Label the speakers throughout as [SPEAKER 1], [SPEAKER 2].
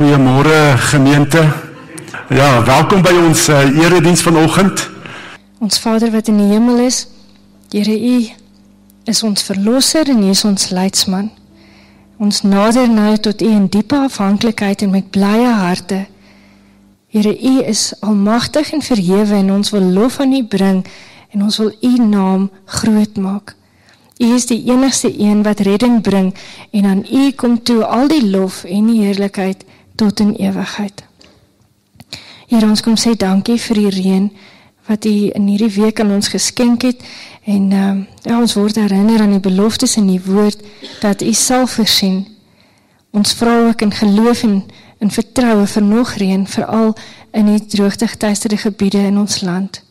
[SPEAKER 1] Goeiemôre gemeente. Ja, welkom by ons uh, erediens vanoggend.
[SPEAKER 2] Ons Vader wat in die hemel is, Here U is ons verlosser en U is ons leidsman. Ons nader nou tot U in diepe afhanklikheid en met blye harte. Here U is almagtig en verhewe en ons wil lof aan U bring en ons wil U naam groot maak. U is die enigste een wat redding bring en aan U kom toe al die lof en die heerlikheid tot in ewigheid. Here ons kom sê dankie vir die reën wat U in hierdie week aan ons geskenk het en ehm uh, ja ons word herinner aan die beloftes in die woord dat U sal voorsien. Ons vra ook in geloof en in vertroue vir nog reën veral in die droogtegetuisterde gebiede in ons land.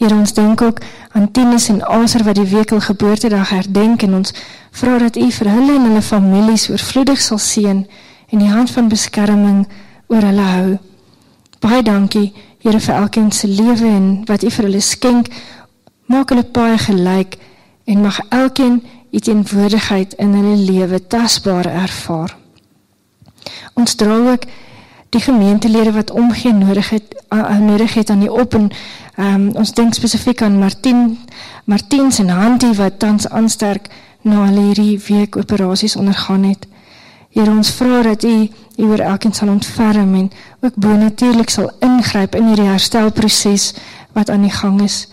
[SPEAKER 2] Here ons dink ook aan Tinus en Aser wat die week al geboortedag herdenk en ons vra dat U vir hulle en hulle families oorvloedig sal seën en die hand van beskerming oor hulle hou. Baie dankie, Here vir elkeen se lewe en wat U vir hulle skenk. Maak hulle paai gelyk en mag elkeen U teenwoordigheid in hulle lewe tasbaar ervaar. Ons dra ook die gemeentelede wat omgee nodig het nodig het aan die op en um, ons dink spesifiek aan Martin Martiens en Hantie wat tans aansterk na hulle hierdie week operasies ondergaan het. Here ons vra dat U U oor elkeen sal ontferm en ook bo natuurlik sal ingryp in hierdie herstelproses wat aan die gang is.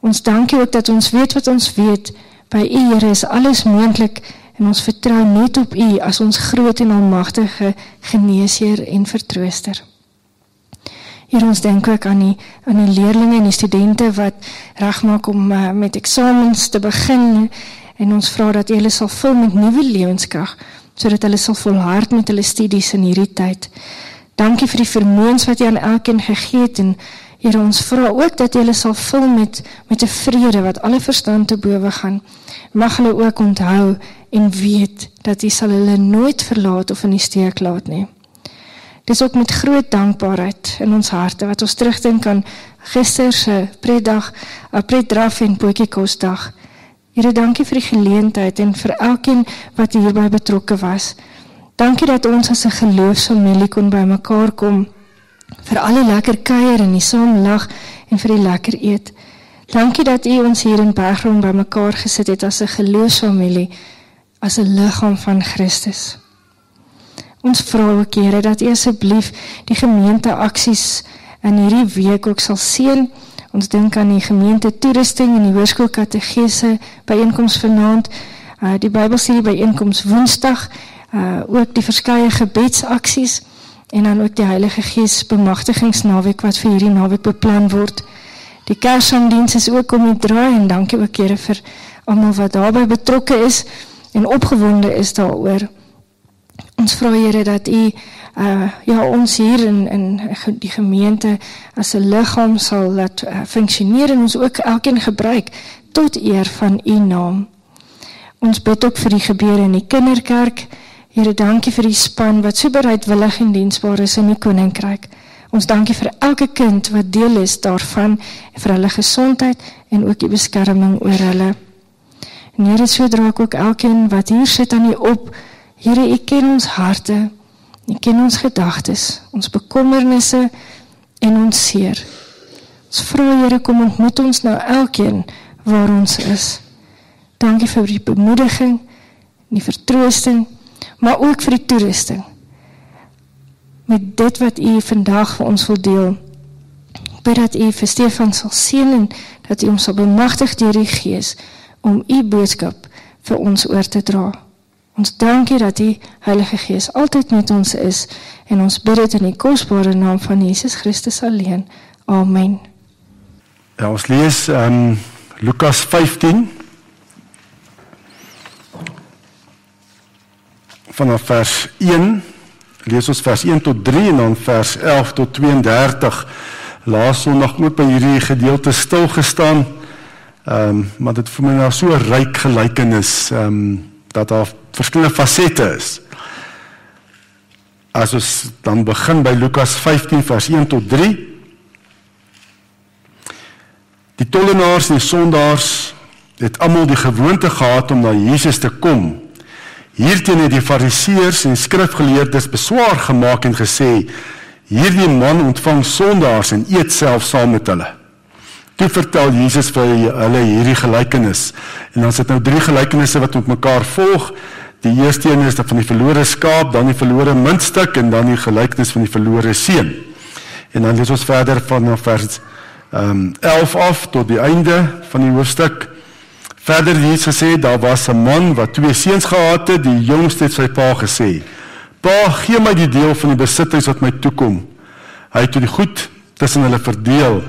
[SPEAKER 2] Ons dankie ook dat ons weet wat ons weet. By U Here is alles moontlik en ons vertrou net op U as ons groot en almagtige geneesheer en vertrooster. Hier ons dink ook aan die aan die leerders en die studente wat regmaak om uh, met eksamens te begin en ons vra dat U hulle sal vul met nuwe lewenskrag sodat hulle sal volhard met hulle studies in hierdie tyd. Dankie vir die vermoëns wat jy aan elkeen gegee het en Here ons vra ook dat jy hulle sal vul met met 'n vrede wat alle verstand te bowe gaan. Mag hulle ook onthou en weet dat jy sal hulle nooit verlaat of in die steek laat nie. Dis ook met groot dankbaarheid in ons harte wat ons terugdink aan gister se pretdag, 'n pretdraf en potjiekosdag. Here, dankie vir die geleentheid en vir elkeen wat hierby betrokke was. Dankie dat ons as 'n geloofsfamilie kon bymekaar kom vir al die lekker kuier en die saam lag en vir die lekker eet. Dankie dat U ons hier in Bergrom bymekaar gesit het as 'n geloofsfamilie, as 'n liggaam van Christus. Ons vra ook Here dat U asseblief die gemeente aksies in hierdie week ook sal seën Ons dink aan die gemeente toerusting en die hoërskool kategese byeenkoms vanaand. Uh die Bybelstudie byeenkoms Woensdag, uh ook die verskeie gebedsaksies en dan ook die Heilige Gees bemagtigingsnaweek wat vir hierdie naweek beplan word. Die Kersdiens is ook om te draai en dankie ook Here vir almal wat daarbey betrokke is en opgewonde is daaroor. Ons vra Here dat U uh ja ons hier in in die gemeente as 'n liggaam sal laat uh, funksioneer en ons ook elkeen gebruik tot eer van u naam. Ons bid ook vir die gebeure in die kinderkerk. Here, dankie vir die span wat so bereidwillig en diensbaar is in die koninkryk. Ons dankie vir elke kind wat deel is daarvan vir hulle gesondheid en ook die beskerming oor hulle. En Here, so dra ek ook elkeen wat hier sit aan die op. Here, U ken ons harte. U ken ons gedagtes, ons bekommernisse en ons seer. Ons vra Here kom ontmoet ons nou elkeen waar ons is. Dankie vir die bemoediging, die vertroosting, maar ook vir die toerusting. Met dit wat U vandag vir ons wil deel. Bid dat U vir Stefan sal seën en dat U hom sal bemagtig deur die Gees om U boodskap vir ons oor te dra. Ons dankie dat U Heilige Gees altyd met ons is en ons bid dit in die kosbare naam van Jesus Christus alleen. Amen.
[SPEAKER 1] Ja, ons lees ehm um, Lukas 15 vanaf vers 1 lees ons vers 1 tot 3 en dan vers 11 tot 32. Laas Sondag ook by hierdie gedeelte stil gestaan. Ehm um, maar dit vir my nou so ryk gelykenis ehm um, dat daar verskillende fasette is. As ons dan begin by Lukas 15 vers 1 tot 3. Die tollenaars en die sondaars het almal die gewoonte gehad om na Jesus te kom. Hierteen het die Fariseërs en skrifgeleerdes beswaar gemaak en gesê: Hierdie man ontvang sondaars en eet self saam met hulle. Toe vertel Jesus vir hulle hierdie gelykenis. En dan sit nou drie gelykenisse wat met mekaar volg. Die eerste een is van die verlore skaap, dan die verlore muntstuk en dan die gelykenis van die verlore seun. En dan lees ons verder van vers ehm um, 11 af tot die einde van die hoofstuk. Verder het Jesus gesê daar was 'n man wat twee seuns gehad het. Die jongste het sy pa gesê: "Pa, gee my die deel van die besittings wat my toekom." Hy het die goed tussen hulle verdeel.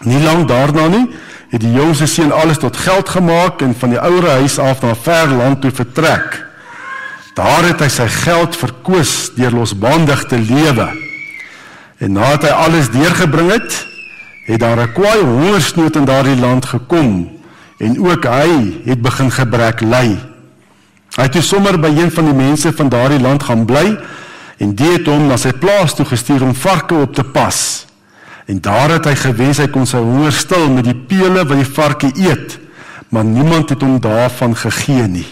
[SPEAKER 1] Nie lank daarna nie, het die jongste seun alles tot geld gemaak en van die ouer huis af na 'n ver land toe vertrek. Daar het hy sy geld verkoos deur losbandig te lewe. En nadat hy alles deurgebring het, het daar 'n kwaai hongersnood in daardie land gekom en ook hy het begin gebrek ly. Hy het sommer by een van die mense van daardie land gaan bly en dit het hom na sy plaas toe gestuur om varke op te pas. En daar het hy gewens hy kon sy honger stil met die pele wat die varke eet, maar niemand het hom daarvan gegee nie.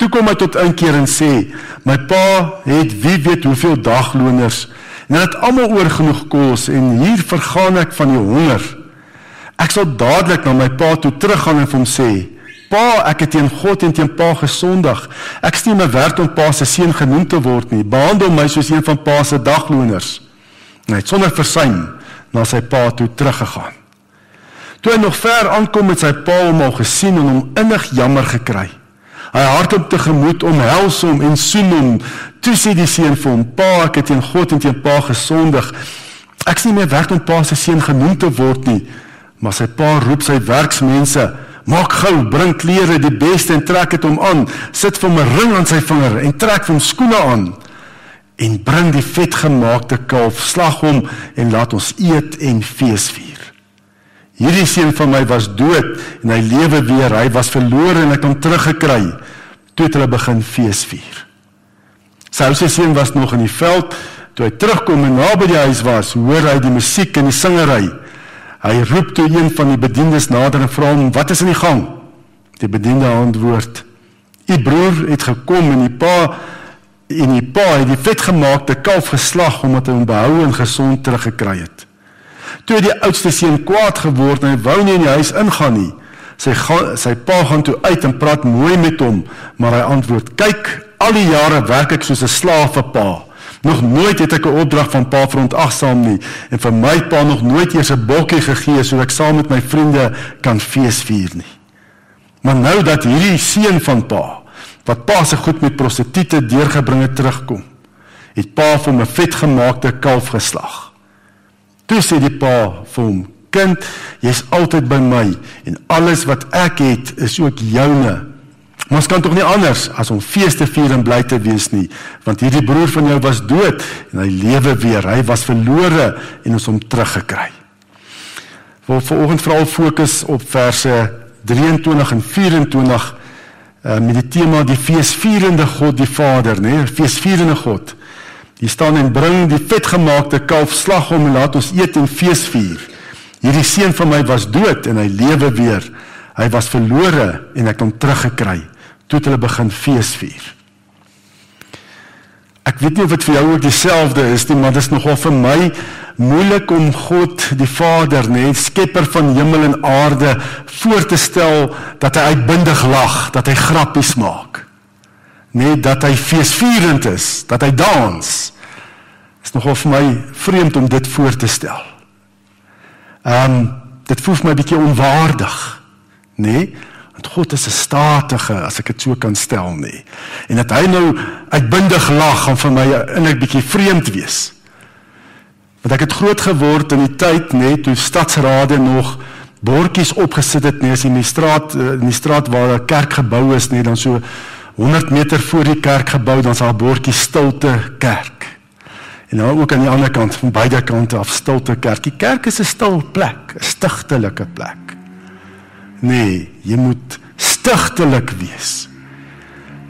[SPEAKER 1] Toe kom hy tot inkeer en sê: "My pa het wie weet hoeveel dagloners en hulle het almal oor genoeg kos en hier vergaan ek van die honger. Ek sal dadelik na my pa toe teruggaan en vir hom sê: Pa, ek het teen God en teen pa gesondig. Ek steem my werd om pa se seun genoem te word nie. Behandel my soos een van pa se dagloners." Hy het sonder versuim na sy pa toe teruggegaan. Toe hy nog ver aankom met sy pa hom al gesien en hom innig jammer gekry. Hy hardloop tegemoet om hels hom en soen hom. Toe sê die seun vir hom: "Pa, ek het teen God en teen pa gesondig. Ek nie meer werd om pa se seun genoem te word nie." Maar sy pa roep sy werksmense: "Maak gou, bring klere, die beste en trek dit hom aan. Sit vir hom 'n ring aan sy vinger en trek vir hom skoene aan." En bring die vetgemaakte kalf, slag hom en laat ons eet en fees vier. Hierdie seun van my was dood en hy lewe weer. Hy was verlore en ek het hom teruggekry. Toe het hulle begin fees vier. Sy seun was nog in die veld. Toe hy terugkom en naby die huis was, hoor hy die musiek en die singery. Hy roep toe een van die bediendes nader en vra hom: "Wat is aan die gang?" Die bediende antwoord: "U broer het gekom en die pa en die pa het die vetgemaakte kalf geslag omdat hy hom behou en gesond teruggekry het. Toe die oudste seun kwaad geword en hy wou nie in die huis ingaan nie. Sy gaan, sy pa gaan toe uit en praat mooi met hom, maar hy antwoord: "Kyk, al die jare werk ek soos 'n slaaf vir pa. Nog nooit het ek 'n opdrag van pa verontagsaam nie en vir my pa nog nooit eers 'n bokkie gegee sodat ek saam met my vriende kan fees vier nie. Maar nou dat hierdie seun van pa wat pa se goed met prostituie deurgebring het terugkom, het pa vir hom 'n vetgemaakte kalf geslag. Toe sê die pa vir hom: "Kind, jy's altyd by my en alles wat ek het is ook joune. Maar ons kan tog nie anders as om feeste vier en bly te wees nie, want hierdie broer van jou was dood en hy lewe weer. Hy was verlore en ons hom teruggekry." Wil vanoggend veral fokus op verse 23 en 24 uh, met die tema die feesvierende God die Vader, né? Nee? Feesvierende God. Hier staan en bring die vetgemaakte kalf slag hom en laat ons eet en fees vier. Hierdie seun van my was dood en hy lewe weer. Hy was verlore en ek het hom teruggekry. Toe het hulle begin fees vier. Ek weet nie of dit vir jou ook dieselfde is nie, maar dit is nogal vir my moeilik om God die Vader, nê, skepper van hemel en aarde, voor te stel dat hy uitbundig lag, dat hy grappies maak. Nê, dat hy feesvierend is, dat hy dans. Is nogal vir my vreemd om dit voor te stel. Ehm um, dit voel my bietjie onwaardig, nê? Want God is 'n statige, as ek dit so kan stel, nê. En dat hy nou uitbundig lag, gaan vir my 'n bietjie vreemd wees. Want ek het groot geword in die tyd net toe stadsrade nog bordjies opgesit het net in die straat eh, in die straat waar 'n kerk gebou is net dan so 100 meter voor die kerk gebou dan sal 'n bordjie stilte kerk. En nou ook aan die ander kant van beide kante af stilte kerk. Die kerk is 'n stil plek, 'n stigtelike plek. Nee, jy moet stigtelik wees.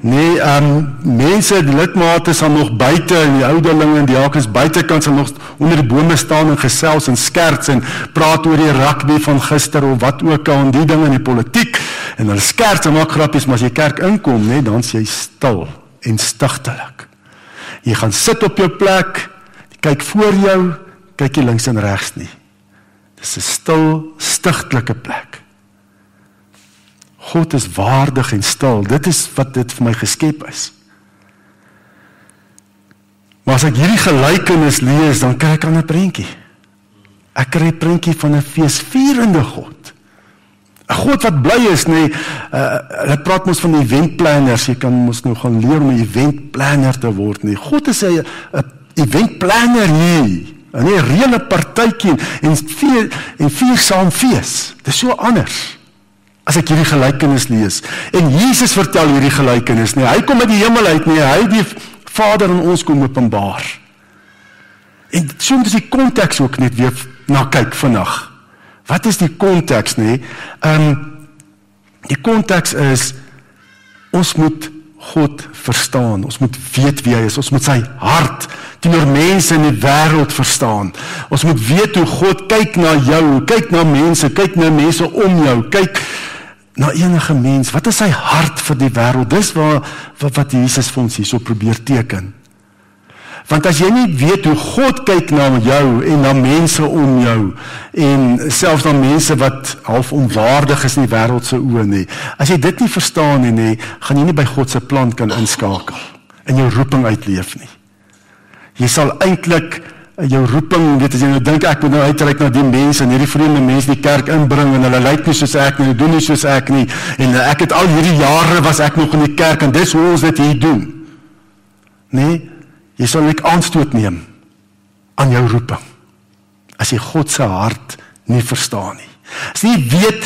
[SPEAKER 1] Nee, ehm um, mense, lidmate sal nog buite en die ouderlinge en die jakens buitekant sal nog onder die bome staan en gesels en skerts en praat oor die rugby van gister of wat ook al en die dinge in die politiek En hulle skerts en maak grappies, maar as jy kerk inkom, nê, dan sê jy stil en stigtelik. Jy gaan sit op jou plek, kyk voor jou, kyk jy links en regs nie. Dis 'n stil, stigtelike plek. God is waardig en stil. Dit is wat dit vir my geskep is. Maar as ek hierdie gelykenis lees, dan kry ek 'n ander prentjie. Ek kry 'n prentjie van 'n feesvierende God. 'n God wat bly is, nê. Nee, uh, hulle praat mos van eventplanners. Jy kan mos nou gaan leer om 'n eventplanner te word, nê. Nee. God is 'n 'n eventplanner nie. 'n reële partytjie en vier en vier saam fees. Dit is so anders. As ek hierdie gelykenis lees en Jesus vertel hierdie gelykenis. Nee, hy kom uit die hemel uit, nê. Hy die Vader aan ons kom openbaar. En so moet ons die konteks ook net weer na kyk vandag. Wat is die konteks nê? Ehm um, die konteks is ons moet God verstaan. Ons moet weet wie hy is. Ons moet sy hart teenoor mense in die wêreld verstaan. Ons moet weet hoe God kyk na jou, kyk na mense, kyk na mense om jou, kyk na enige mens. Wat is sy hart vir die wêreld? Dis waar wat, wat Jesus vir ons hierso probeer teken. Want as jy nie weet hoe God kyk na jou en na mense om jou en selfs na mense wat half onwaardig is in die wêreld se oë nie. As jy dit nie verstaan nie, nie, gaan jy nie by God se plan kan inskakel en jou roeping uitleef nie. Jy sal eintlik jou roeping, weet as jy nou dink ek moet nou uitreik na die mense en hierdie vreemde mense die kerk inbring en hulle lyk nie soos ek nie, hulle doen nie soos ek nie en ek het al hierdie jare was ek nog in die kerk en dis hoe ons dit hier doen. Nee, jy sal net aanstoot neem aan jou roeping. As jy God se hart nie verstaan nie. As jy weet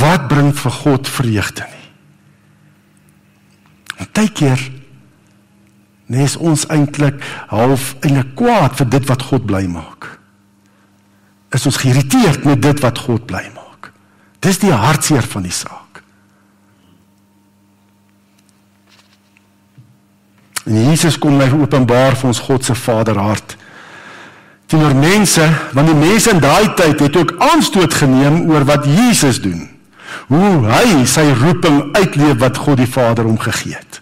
[SPEAKER 1] wat bring vir God vreugde nie. Partykeer Is ons eintlik half eintlik kwaad vir dit wat God bly maak. Is ons geïrriteerd met dit wat God bly maak. Dis die hartseer van die saak. En Jesus kom my openbaar vir ons God se Vaderhart. Teenoor mense, want die mense in daai tyd het ook aanstoot geneem oor wat Jesus doen. Hoe hy sy roeping uitleef wat God die Vader hom gegee het.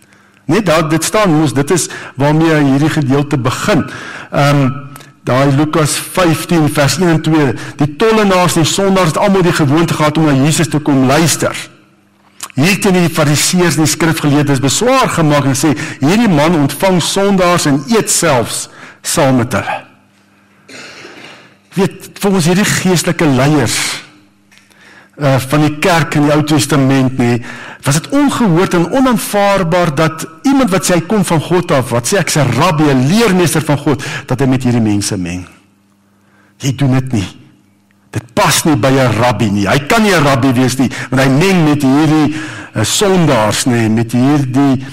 [SPEAKER 1] Net daar dit staan mos dit is waarmee hierdie gedeelte begin. Ehm um, daai Lukas 15 vers 1 en 2, die tollenaars en sondaars het almal die gewoonte gehad om na Jesus te kom luister. Hier teen die fariseërs en die skrifgeleerdes beswaar gemaak en sê hierdie man ontvang sondaars en eet selfs saam met hulle. Weet volgens hierdie geestelike leiers uh van die kerk in die Ou Testament nê was dit ongehoord en onaanvaarbaar dat iemand wat sê hy kom van God af, wat sê ek's 'n rabbi, 'n leermeester van God, dat hy met hierdie mense meng. Jy doen dit nie. Dit pas nie by 'n rabbi nie. Hy kan nie 'n rabbi wees nie, want hy meng met hierdie uh, sondaars nê, met hierdie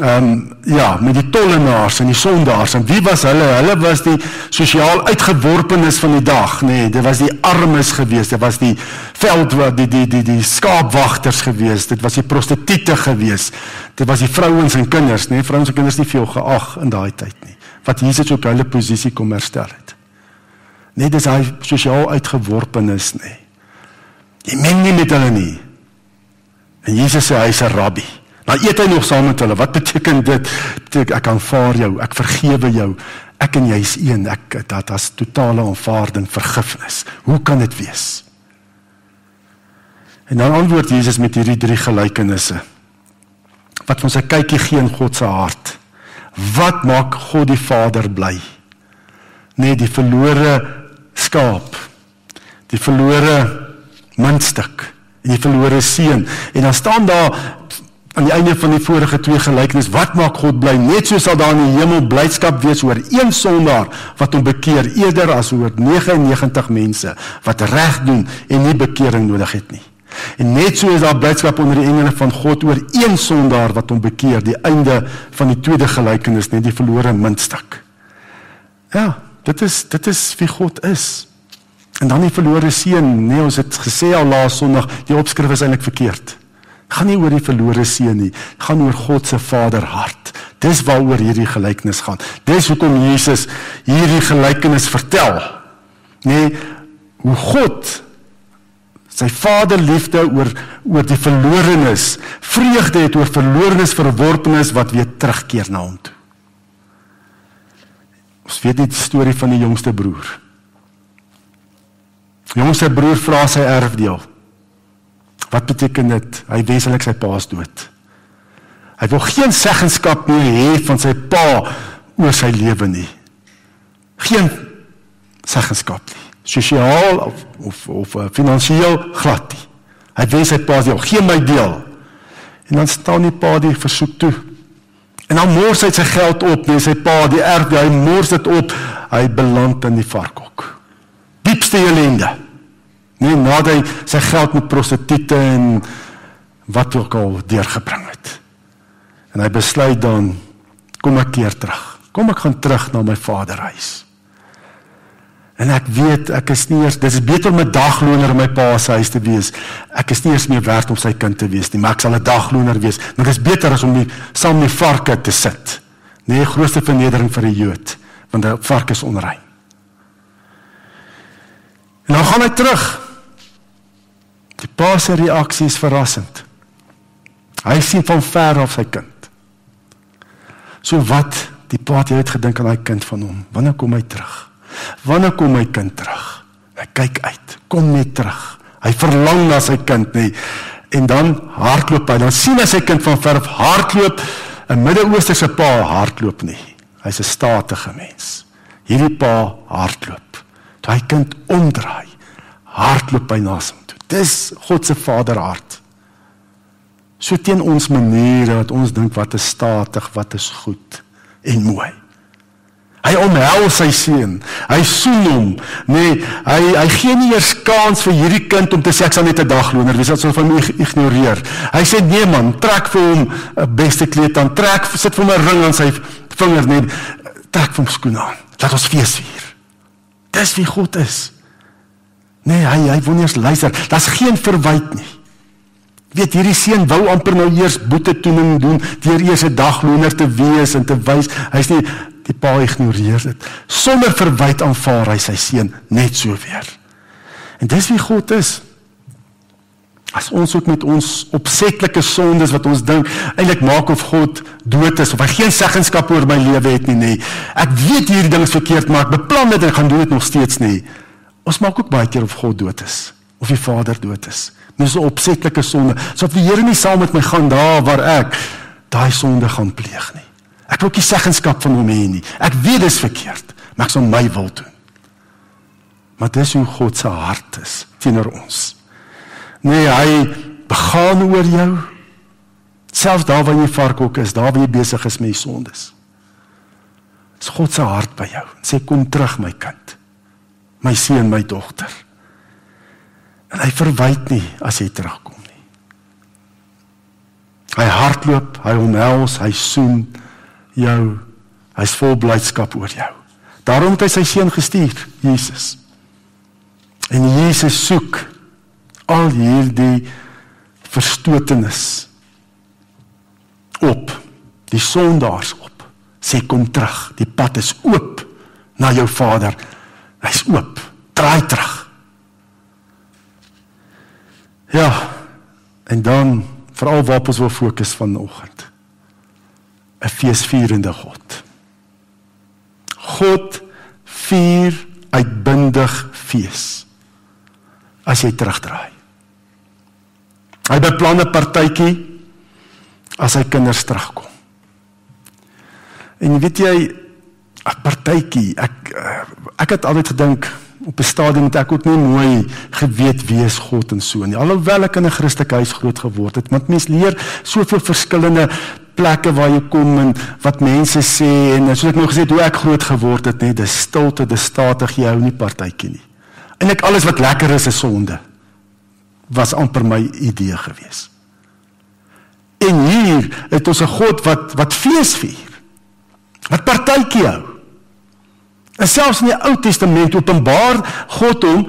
[SPEAKER 1] ehm um, ja, met die tollenaars en die sondaars. En wie was hulle? Hulle was die sosiaal uitgeworpenes van die dag, nê. Nee, dit was die armes gewees, dit was die veld wat die die die die skaapwagters gewees, dit was die prostituie gewees. Dit was die vrouens en kinders, nê. Nee, vrouens en kinders nie veel geag in daai tyd nie. Wat Jesus ook hulle posisie kom herstel het. Nee, dis hy sosiaal uitgeworpenes, nê. Nee. Jy meng nie met hulle nie. En Jesus sê hy's 'n rabbi. Maar eet hy nog saam met hulle? Wat beteken dit? Beteken ek aanvaar jou, ek vergewe jou. Ek en jy is een. Ek dat as totale aanvaarding, vergifnis. Hoe kan dit wees? En dan antwoord Jesus met hierdie drie gelykenisse. Wat ons 'n kykie gee in God se hart. Wat maak God die Vader bly? Nee, die verlore skaap. Die verlore muntstuk en die verlore seun. En dan staan daar aan die einde van die vorige twee gelykenisse, wat maak God bly? Net so sal daar in die hemel blydskap wees oor een sondaar wat hom bekeer eerder as oor 99 mense wat reg doen en nie bekering nodig het nie. En net so is daar blydskap onder die engele van God oor een sondaar wat hom bekeer, die einde van die tweede gelykenis, net die verlore muntstuk. Ja, dit is dit is wie God is. En dan die verlore seun, nee, ons het gesê al laas Sondag, die opskrif is eintlik verkeerd gaan nie oor die verlore seun nie, gaan oor God se Vaderhart. Dis waaroor hierdie gelykenis gaan. Dis hoekom Jesus hierdie gelykenis vertel. Nee, hoe God Sy vaderliefde oor oor die verlorenes, vreugde het oor verlorenes verworpenes wat weer terugkeer na hom toe. Ons weet die storie van die jongste broer. Die jongste broer vra sy erfdeel. Wat beteken dit? Hy wenslik sy pa is dood. Hy wil geen seggenskap meer hê van sy pa oor sy lewe nie. Geen seggenskap nie. Sosiaal of of of uh, finansiëel glad nie. Hy wens sy pa deel, gee my deel. En dan staan die pa die versoek toe. En dan mors hy sy geld op, nee sy pa, die erf, hy mors dit op. Hy beland in die varkhok. Diepste ellende. Nee, nadat hy sy geld met prostituie en wat ook al deurgebring het. En hy besluit dan kom ek keer terug. Kom ek gaan terug na my vaderhuis. En ek weet ek is nie eers dis beter om 'n dagloner in my pa se huis te wees. Ek is nie eers meer werd om sy kind te wees nie, maar ek sal 'n dagloner wees. Maar dit is beter as om nie saam met varke te sit. Nee, grootste vernedering vir 'n Jood, want 'n vark is onrein. En dan gaan hy terug. Die pa se reaksie is verrassend. Hy sien van ver af sy kind. So wat die pa het jy gedink aan daai kind van hom? Wanneer kom hy terug? Wanneer kom my kind terug? Hy kyk uit. Kom net terug. Hy verlang na sy kind, nê. En dan hardloop hy. Dan sien hy sy kind van ver af hardloop. 'n Midde-Oosterse pa hardloop nie. Hy's 'n statige mens. Hierdie pa hardloop. Toe hy kind omdraai, hardloop hy na hom. Dis God se vaderhart. So teen ons maniere wat ons dink wat is statig, wat is goed en mooi. Hy omhels sy seun. Hy soen hom. Nee, hy hy gee nie eers kans vir hierdie kind om te sê ek sal net 'n dagloner wees. Hy sal van ignoreer. Hy sê nee man, trek vir hom 'n beste kleed aan. Trek sit vir hom 'n ring aan sy vinger net. Trek vir hom skoene aan. Laat ons fees vier. Dis wie God is. Nee, hy hy nie eens luister. Daar's geen verwyte nie. Weet hierdie seun wou amper nou eers boete toening doen deur eers 'n dagloner te wees en te wys hy's nie Die pa ignoreer dit. Sonder verwyte aanvaar hy sy seun net so weer. En dis wie God is. As ons ook met ons opsetlike sondes wat ons dink eintlik maak of God dood is of hy geen seggenskap oor my lewe het nie nê. Ek weet hierdie ding is verkeerd maar ek beplan dit en gaan doen dit nog steeds nie. Ons maak ook baie keer of God dood is of die Vader dood is. Dis 'n opsetlike sonde. So of die Here nie saam met my gaan daar waar ek daai sonde gaan pleeg nie. Ek wil nie seggenskap van hom hê nie. Ek weet dit is verkeerd, maar ek sal my wil doen. Maar dis hoe God se hart is teenoor ons. Nee, hy begaan oor jou. Selfs daar waar jy varkhok is, daar waar jy besig is met die sondes. Dis God se hart by jou. Sê kom terug my kind. My seun, my dogter. En hy verwyd nie as jy terugkom nie. Hy hardloop, hy omhels, hy soen jou. Hy's vol blydskap oor jou. Daarom het hy sy seun gestuur, Jesus. En Jesus soek al hierdie verstotenis op die sondaars op. Sê kom terug. Die pad is oop na jou Vader. Hy's oop. Draai terug. Ja. En dan veral waarop ons wil fokus vanoggend. 'n feesvierende God. God vier uitbundig fees. As jy terugdraai. Hy beplan 'n partytjie as sy kinders terugkom. En weet jy 'n partytjie, ek ek het altyd gedink op 'n stadium het ek ook nie mooi geweet wie is God en so nie. Alhoewel ek in 'n Christelike huis groot geword het, want mens leer soveel verskillende plekke waar jy kom en wat mense sê en soos ek nou gesê het hoe ek groot geword het net dis stilte dis statig jy hou nie partytjie nie. En ek alles wat lekker is is sonde was amper my idee gewees. En hier het ons 'n God wat wat fees vier wat partytjie hou en selfs in die Ou Testament openbaar God hom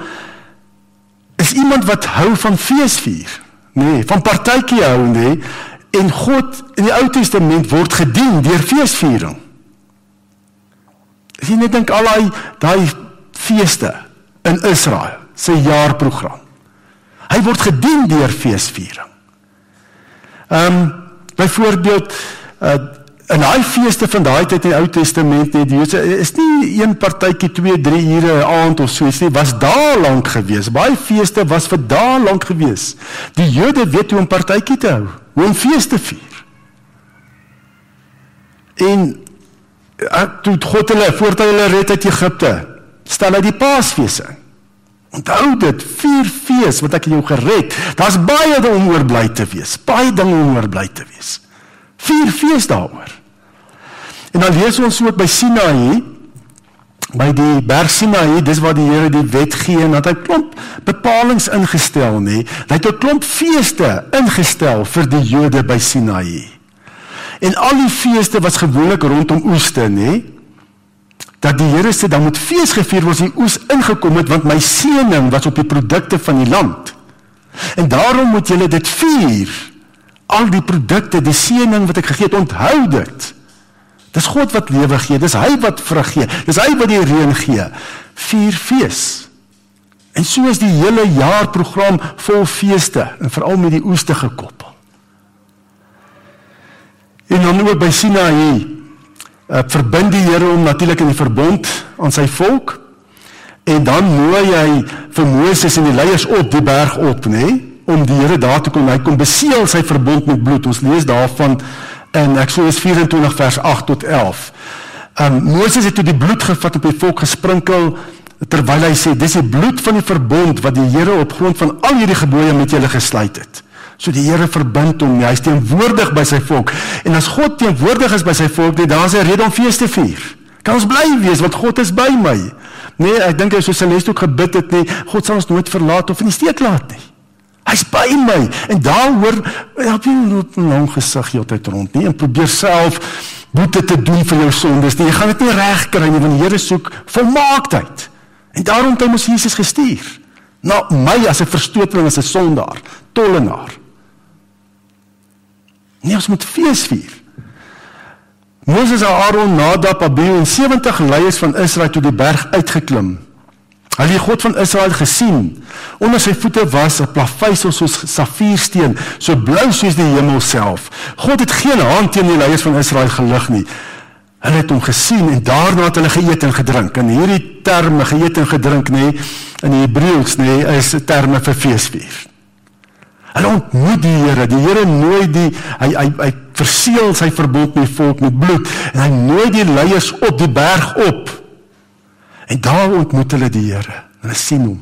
[SPEAKER 1] is iemand wat hou van fees vier nee van partytjie hou nee En God in die Ou Testament word gedien deur feesviering. As jy net dink al daai daai feeste in Israel, se jaarprogram. Hy word gedien deur feesviering. Ehm um, byvoorbeeld uh in daai feeste van daai tyd in die Ou Testament net die Jode is nie een partytjie 2 3 ure 'n aand of so iets nie was daar lank gewees baie feeste was vir daar lank gewees die Jode weet hoe om partytjie te hou hoe om feeste vier en uh, toe God hulle voordat hulle red uit Egipte stel hy die Paasfees in Onthou dit, vier fees wat ek jou gered. Daar's baie dinge om oor bly te wees. Baie dinge om oor bly te wees. Vier fees daaroor. En dan lees ons ook by Sinaï by die berg Sinaï, dis waar die Here die wet gee en dat hy klomp bepalinge ingestel nê. Hy het 'n klomp feeste ingestel vir die Jode by Sinaï. En al die feeste was gewoonlik rondom oeste nê. Dat die Here sê dan moet fees gevier word as die oes ingekom het want my seëning was op die produkte van die land. En daarom moet julle dit vier. Al die produkte, die seëning wat ek gegee het, onthou dit. Dis God wat lewe gee, dis hy wat vrug gee, dis hy wat die reën gee. Vier fees. En so is die hele jaar program vol feeste en veral met die oeste gekoppel. En dan ook by Sinaï, uh, verbind die Here hom natuurlik in die verbond aan sy volk. En dan nooi hy vir Moses en die leiers op die berg op, nê, nee, om die Here daar te kom. Hy kom beseël sy verbond met bloed. Ons lees daarvan in Eksodus 24 vers 8 tot 11. Um Moses het toe die bloed gevat op die volk gesprinkel terwyl hy sê dis die bloed van die verbond wat die Here op grond van al hierdie gebooie met julle gesluit het. So die Here verbind hom, hy is teenwoordig by sy volk. En as God teenwoordig is by sy volk, dan daar's 'n rede om fees te vier. Kan ons bly wees want God is by my. Nee, ek dink hy soos Celeste ook gebid het nie, God sal ons nooit verlaat of in die steek laat nie. Hy's by my en daaroor help jy net lang gesig heeltyd rond nie en probeer self boete te doen vir jou sondes. Nie. Jy gaan dit nie reg kry nie want die Here soek volmaaktheid. En daarom het hy mos Jesus gestuur na my as 'n verstoteling as 'n sondaar, tollenaar. Nie ons moet fees vier. Moses en Aaron, Nadab, Abihu en 70 leiers van Israel toe die berg uitgeklim Hy het die God van Israel gesien. Onder sy voete was 'n plaveisel soos safiersteen, so blou soos die hemel self. God het geen hand teen die leiers van Israel gelig nie. Hulle het hom gesien en daarna het hulle geëet en gedrink. En hierdie terme geëet en gedrink nê in Hebreëus nê is terme vir feesvier. Hulle ontmoet die Here. Die Here nooi die hy hy hy verseël sy verbond met die volk met bloed en hy nooi die leiers op die berg op En daar ontmoet hulle die Here. Hulle sien hom.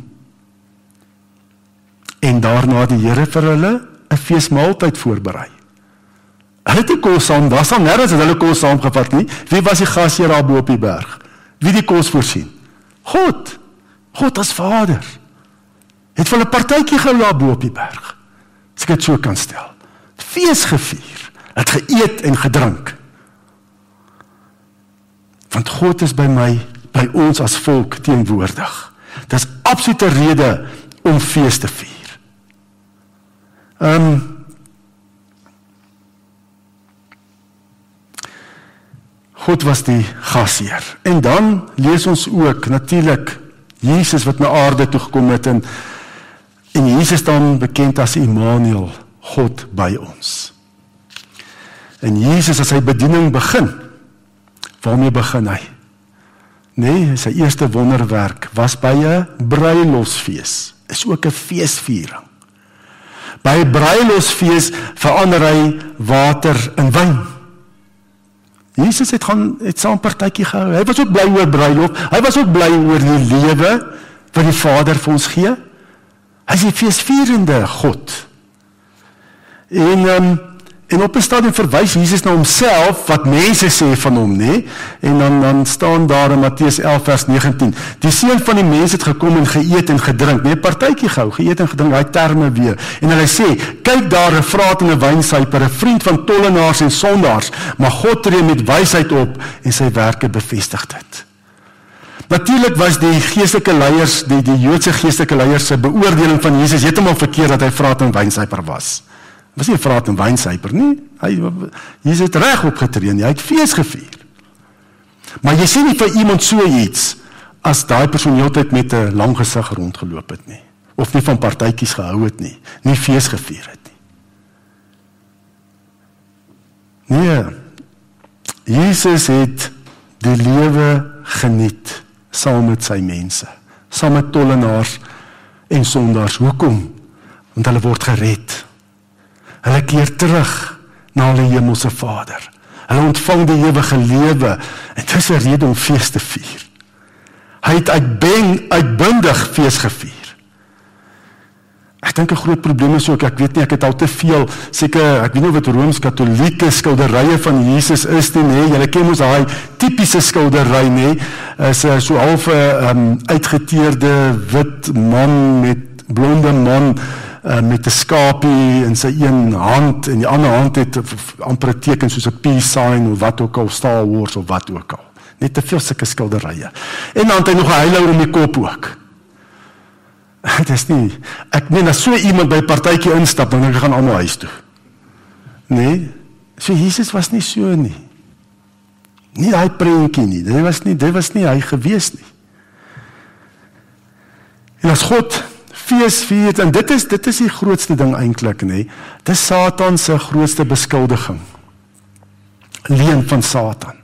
[SPEAKER 1] En daarna die Here vir hulle 'n feesmaaltyd voorberei. Hulle het die kos saam, was al nêrens het hulle kos saamgevat nie. Wie was die gasheer daar bo op die berg? Wie die kos voorsien? God. God as Vader. Het vir hulle 'n partytjie gehou daar bo op die berg. As ek dit so kan stel. Fees gevier. Het geëet en gedrink. Want God is by my by ons as volk teenwoordig. Dis absolute rede om fees te vier. Ehm um, God was die gasheer. En dan lees ons ook natuurlik Jesus wat na aarde toe gekom het en en Jesus dan bekend as Immanuel, God by ons. En Jesus as sy bediening begin. Waarmee begin hy? Nee, sy eerste wonderwerk was by 'n bruilofsfees. Is ook 'n feesviering. By 'n bruilofsfees verander hy water in wyn. Jesus het gaan het saam partytjie gehou. Hy was ook bly oor bruilof. Hy was ook bly oor die lewe wat die Vader vir ons gee. Hy is die feesvierende God. En ehm um, En op 'n stadium verwys Jesus na homself wat mense sê van hom, nê? En dan dan staan daar in Matteus 11 vers 19: Die seun van die mens het gekom en geëet en gedrink, nee, partytjie gehou, geëet en gedrink, daai terme weer. En hulle sê: "Kyk daar 'n vraat en 'n wynsuiper, 'n vriend van tollenaars en sondaars, maar God tree met wysheid op en sy werke bevestig dit." Natuurlik was die geestelike leiers, die die Joodse geestelike leiers se beoordeling van Jesus heeltemal verkeerd dat hy vraat en wynsuiper was was nie 'n vraat en wynsuiper nie. Hy Jesus het reg opgetree en hy het fees gevier. Maar jy sien nie vir iemand so iets as daai persoon heeltyd met 'n lang gesig rondgeloop het nie. of nie van partytjies gehou het nie, nie fees gevier het nie. Nee. Jesus het die lewe geniet saam met sy mense, saam met tollenaars en sondaars. Hoekom? Want hulle word gered. Hulle keer terug na hulle hemelse Vader. Hulle ontvang die ewige lewe en dit is 'n rede om fees te vier. Hy het uitben uitbundig fees gevier. Ek dink 'n groot probleem is ook ek weet nie ek het al te veel seker ek weet nie wat rooms-katolieke skilderye van Jesus is nie nê julle ken mos daai tipiese skildery nê is uh, so half 'n um, uitgeteerde wit man met blonde man uh, met 'n skapie in sy een hand en die ander hand het amper 'n teken soos 'n peace sign of wat ook al Star Wars of wat ook al net te veel sulke skilderye en dan het hy nog 'n heilouer om die kop ook Dit is nie. Ek meen as so iemand by 'n partytjie instap, dan gaan almal huis toe. Nee. So Jesus was nie so nie. Nie hy prentjie nie. Dit was nie dit was nie hy gewees nie. En as God fees vier en dit is dit is die grootste ding eintlik nê. Dis Satan se grootste beskuldiging. Leen van Satan.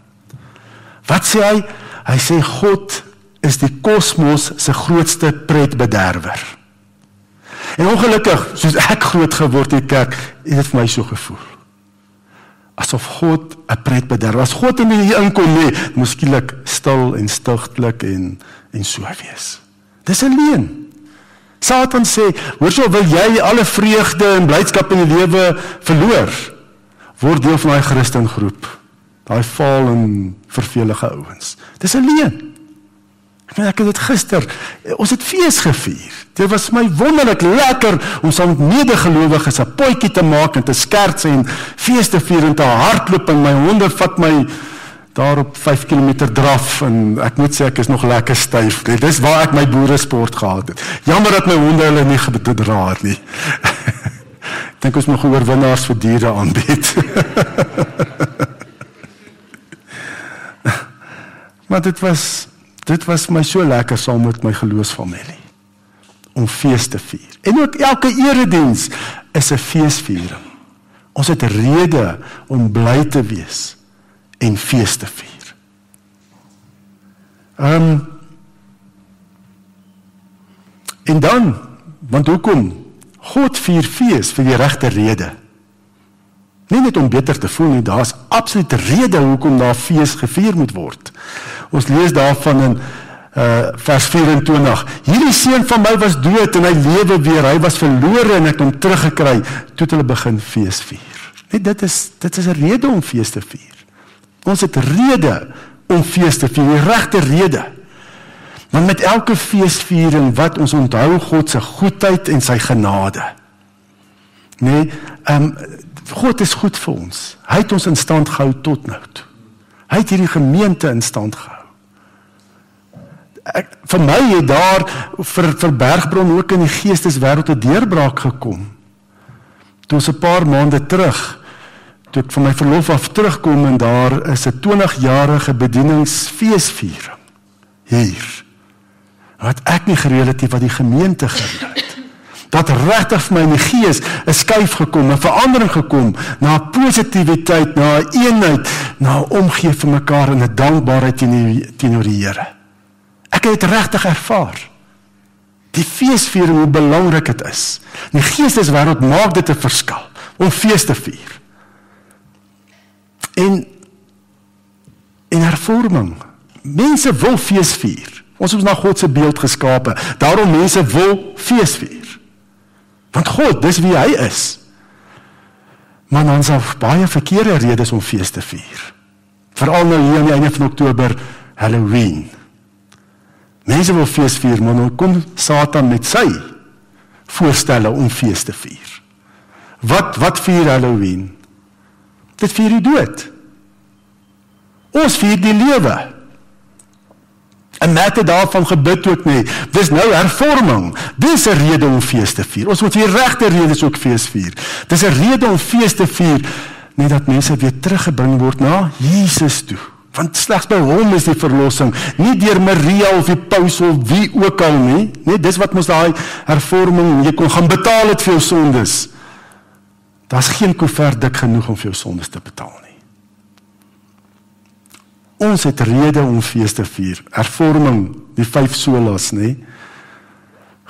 [SPEAKER 1] Wat sê hy? Hy sê God is die kosmos se grootste pretbederwer. En ongelukkig, soos ek groot geword het kerk, het dit vir my so gevoel. Asof God 'n pretbederwer was. God in hier inkom nie, moeskielik stil en stigtelik en en so wees. Dis 'n leuen. Satan sê, hoor sou wil jy alle vreugde en blydskap in die lewe verloor? Word deel van daai Christengroep. Daai val en vervelige ouens. Dis 'n leuen. Ek weet ek het dit gister. Ons het fees gevier. Dit was my wonderlik lekker om saam met medegelowiges 'n potjie te maak en te skerts en fees te vier en te hardloop en my honde vat my daar op 5 km draf en ek moet sê ek is nog lekker styf. Dit is waar ek my boere sport gehad het. Jammer dat my honde hulle nie gedra het nie. ek dink ons moet oorwinnaars vir diere aanbied. maar dit was dit was my so lekker saam met my geloofsfamilie om fees te vier. En ook elke erediens is 'n feesviering. Ons het rede om bly te wees en fees te vier. Ehm um, En dan, want hoekom? God vier fees vir die regte rede. Nie net om beter te voel nie, daar's absoluut rede hoekom daar fees gevier moet word. Ons lees daarvan in uh vers 24. Hierdie seun van my was dood en hy lewe weer. Hy was verlore en ek hom teruggekry. Toe het hulle begin fees vier. Net dit is dit is 'n rede om fees te vier. Ons het rede om fees te vier, die regte rede. Want met elke feesviering wat ons onthou God se goedheid en sy genade. Nee, ehm um, God is goed vir ons. Hy het ons in stand gehou tot nou toe. Hy het hierdie gemeente in stand gehou. Ek vir my het daar vir vir Bergbron ook in die geesteswêreld 'n deurbraak gekom. Toe so 'n paar maande terug toe ek van my verlof af terugkom en daar is 'n 20-jarige bedieningsfeesviering hier. Wat ek nie gereël het wat die gemeente gereël het dat regtig vir my in die gees 'n skuif gekom, 'n verandering gekom na positiwiteit, na eenheid, na omgee vir mekaar en 'n dankbaarheid teenoor die Here. Ek het regtig ervaar. Die feesviering hoe belangrik dit is. Die geesteswêreld maak dit 'n verskil om fees te vier. En in hervorming. Mense wil fees vier. Ons is na God se beeld geskape. Daarom mense wil fees vier. Want God, dis wie hy is. Maar ons het baie verkeerde redes om fees te vier. Veral nou hier aan die einde van Oktober, Halloween. Mense wil fees vier, maar nou kom Satan met sy voorstelle om fees te vier. Wat wat vier Halloween? Dit vier die dood. Ons vier die lewe. En net daarvan gebid ook nie. Dis nou hervorming. Dis 'n rede om fees te vier. Ons moet hier regte redes ook fees vier. Dis 'n rede om fees te vier net dat mense weer teruggebring word na Jesus toe. Want slegs by hom is die verlossing, nie deur Maria of die paus of wie ook al nie. Net dis wat mos daai hervorming, jy kon gaan betaal het vir jou sondes. Daar's geen koevert dik genoeg om vir jou sondes te betaal nie. Ons het rede om fees te vier. Hervorming, die vyf solas, nê?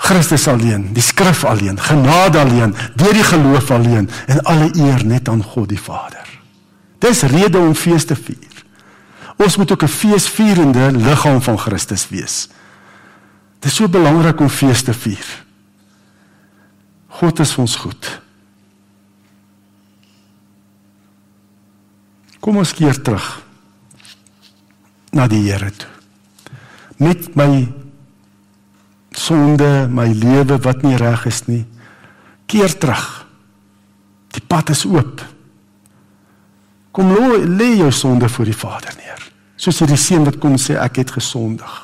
[SPEAKER 1] Christus alleen, die skrif alleen, genade alleen, deur die geloof alleen en alle eer net aan God die Vader. Dis rede om fees te vier. Ons moet ook 'n feesvierende liggaam van Christus wees. Dit is so belangrik om fees te vier. God is ons goed. Kom ons keer terug na die Here toe. Met my sonde, my lewe wat nie reg is nie, keer terug. Die pad is oop. Kom lê jou sonde voor die Vader neer. Soos hierdie seun wat kom sê ek het gesondig.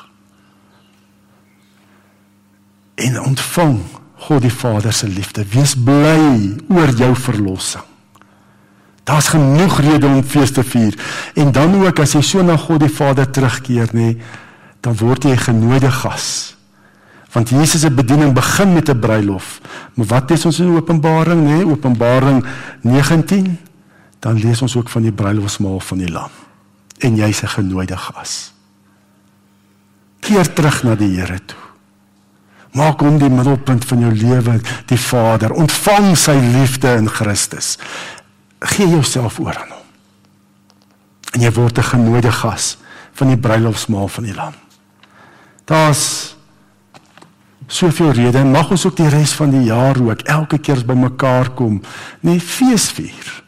[SPEAKER 1] En ontvang God die Vader se liefde. Wees bly oor jou verlossing. Daar's genoeg rede om fees te vier. En dan ook as jy so na God die Vader terugkeer, nê, dan word jy 'n genooide gas. Want Jesus se bediening begin met 'n bruilof. Maar wat lees ons in Openbaring, nê? Openbaring 19 dan lees ons ook van die bruilofsmaal van die lam. En jy's 'n genooide gas. Keer terug na die Here toe. Maak hom die middelpunt van jou lewe, die Vader. Ontvang sy liefde in Christus. Gee jouself oor aan hom. En jy word 'n genooide gas van die bruilofsmaal van die lam. Daar's soveel redes. Mag ons ook die res van die jaar ook elke keer bymekaar kom, nie fees vier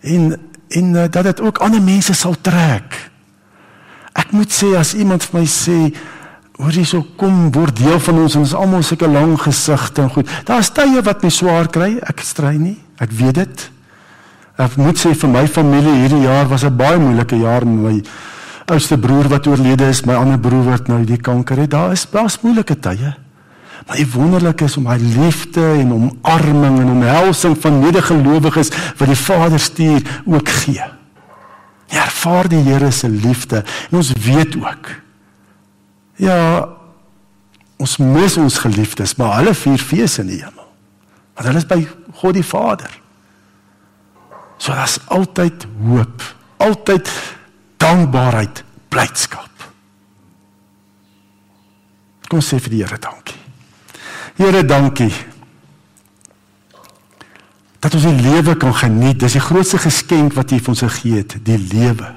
[SPEAKER 1] en en uh, dat dit ook ander mense sal trek. Ek moet sê as iemand vir my sê hoor jy so kom word deel van ons en ons almal sulke lang gesigte en goed. Daar's tye wat my swaar kry, ek stry nie. Ek weet dit. Ek moet sê vir my familie hierdie jaar was 'n baie moeilike jaar met my oudste broer wat oorlede is, my ander broer wat nou die kanker het. Daar is baie moeilike tye. Maar die wonderlike is om hy liefde en omarming en omhelsing van medegelowiges wat die Vader stuur ook gee. Jy ervaar die Here se liefde en ons weet ook. Ja, ons mis ons geliefdes, maar hulle vier fees in die hemel. Want hulle is by God die Vader. So daar's altyd hoop, altyd dankbaarheid, blydskap. Kom sê vir die Here dankie. Here, dankie. Dat ons die lewe kan geniet. Dis die grootste geskenk wat U vir ons gegee het, die lewe.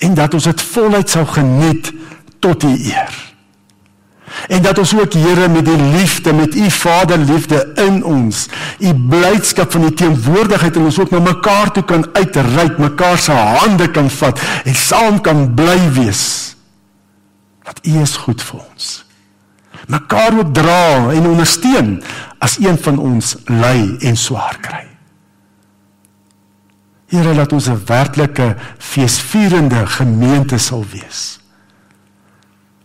[SPEAKER 1] En dat ons dit voluit sou geniet tot U eer. En dat ons ook Here met die liefde, met U Vaderliefde in ons, U blydskap van U teenwoordigheid in ons ook na mekaar toe kan uitreik, mekaar se hande kan vat en saam kan bly wees. Want U is goed vir ons mekaar ook dra en ondersteun as een van ons ly en swaar kry. Here laat ons 'n werklike feesvierende gemeente sal wees.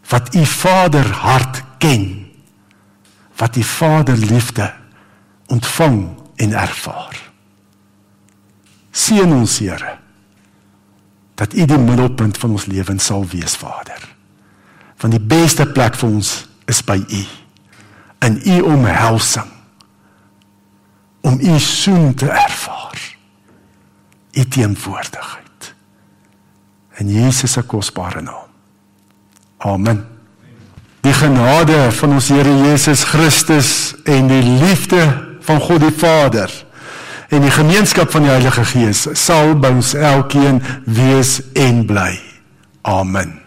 [SPEAKER 1] Wat u Vader hart ken. Wat u Vader liefde ontvang en ervaar. Seën ons Here dat u die middelpunt van ons lewens sal wees, Vader. Van die beste plek vir ons is by u in u omhelsing om u soen te ervaar u teenwoordigheid in Jesus se kosbare naam amen. Die genade van ons Here Jesus Christus en die liefde van God die Vader en die gemeenskap van die Heilige Gees sal by ons elkeen wees en bly. Amen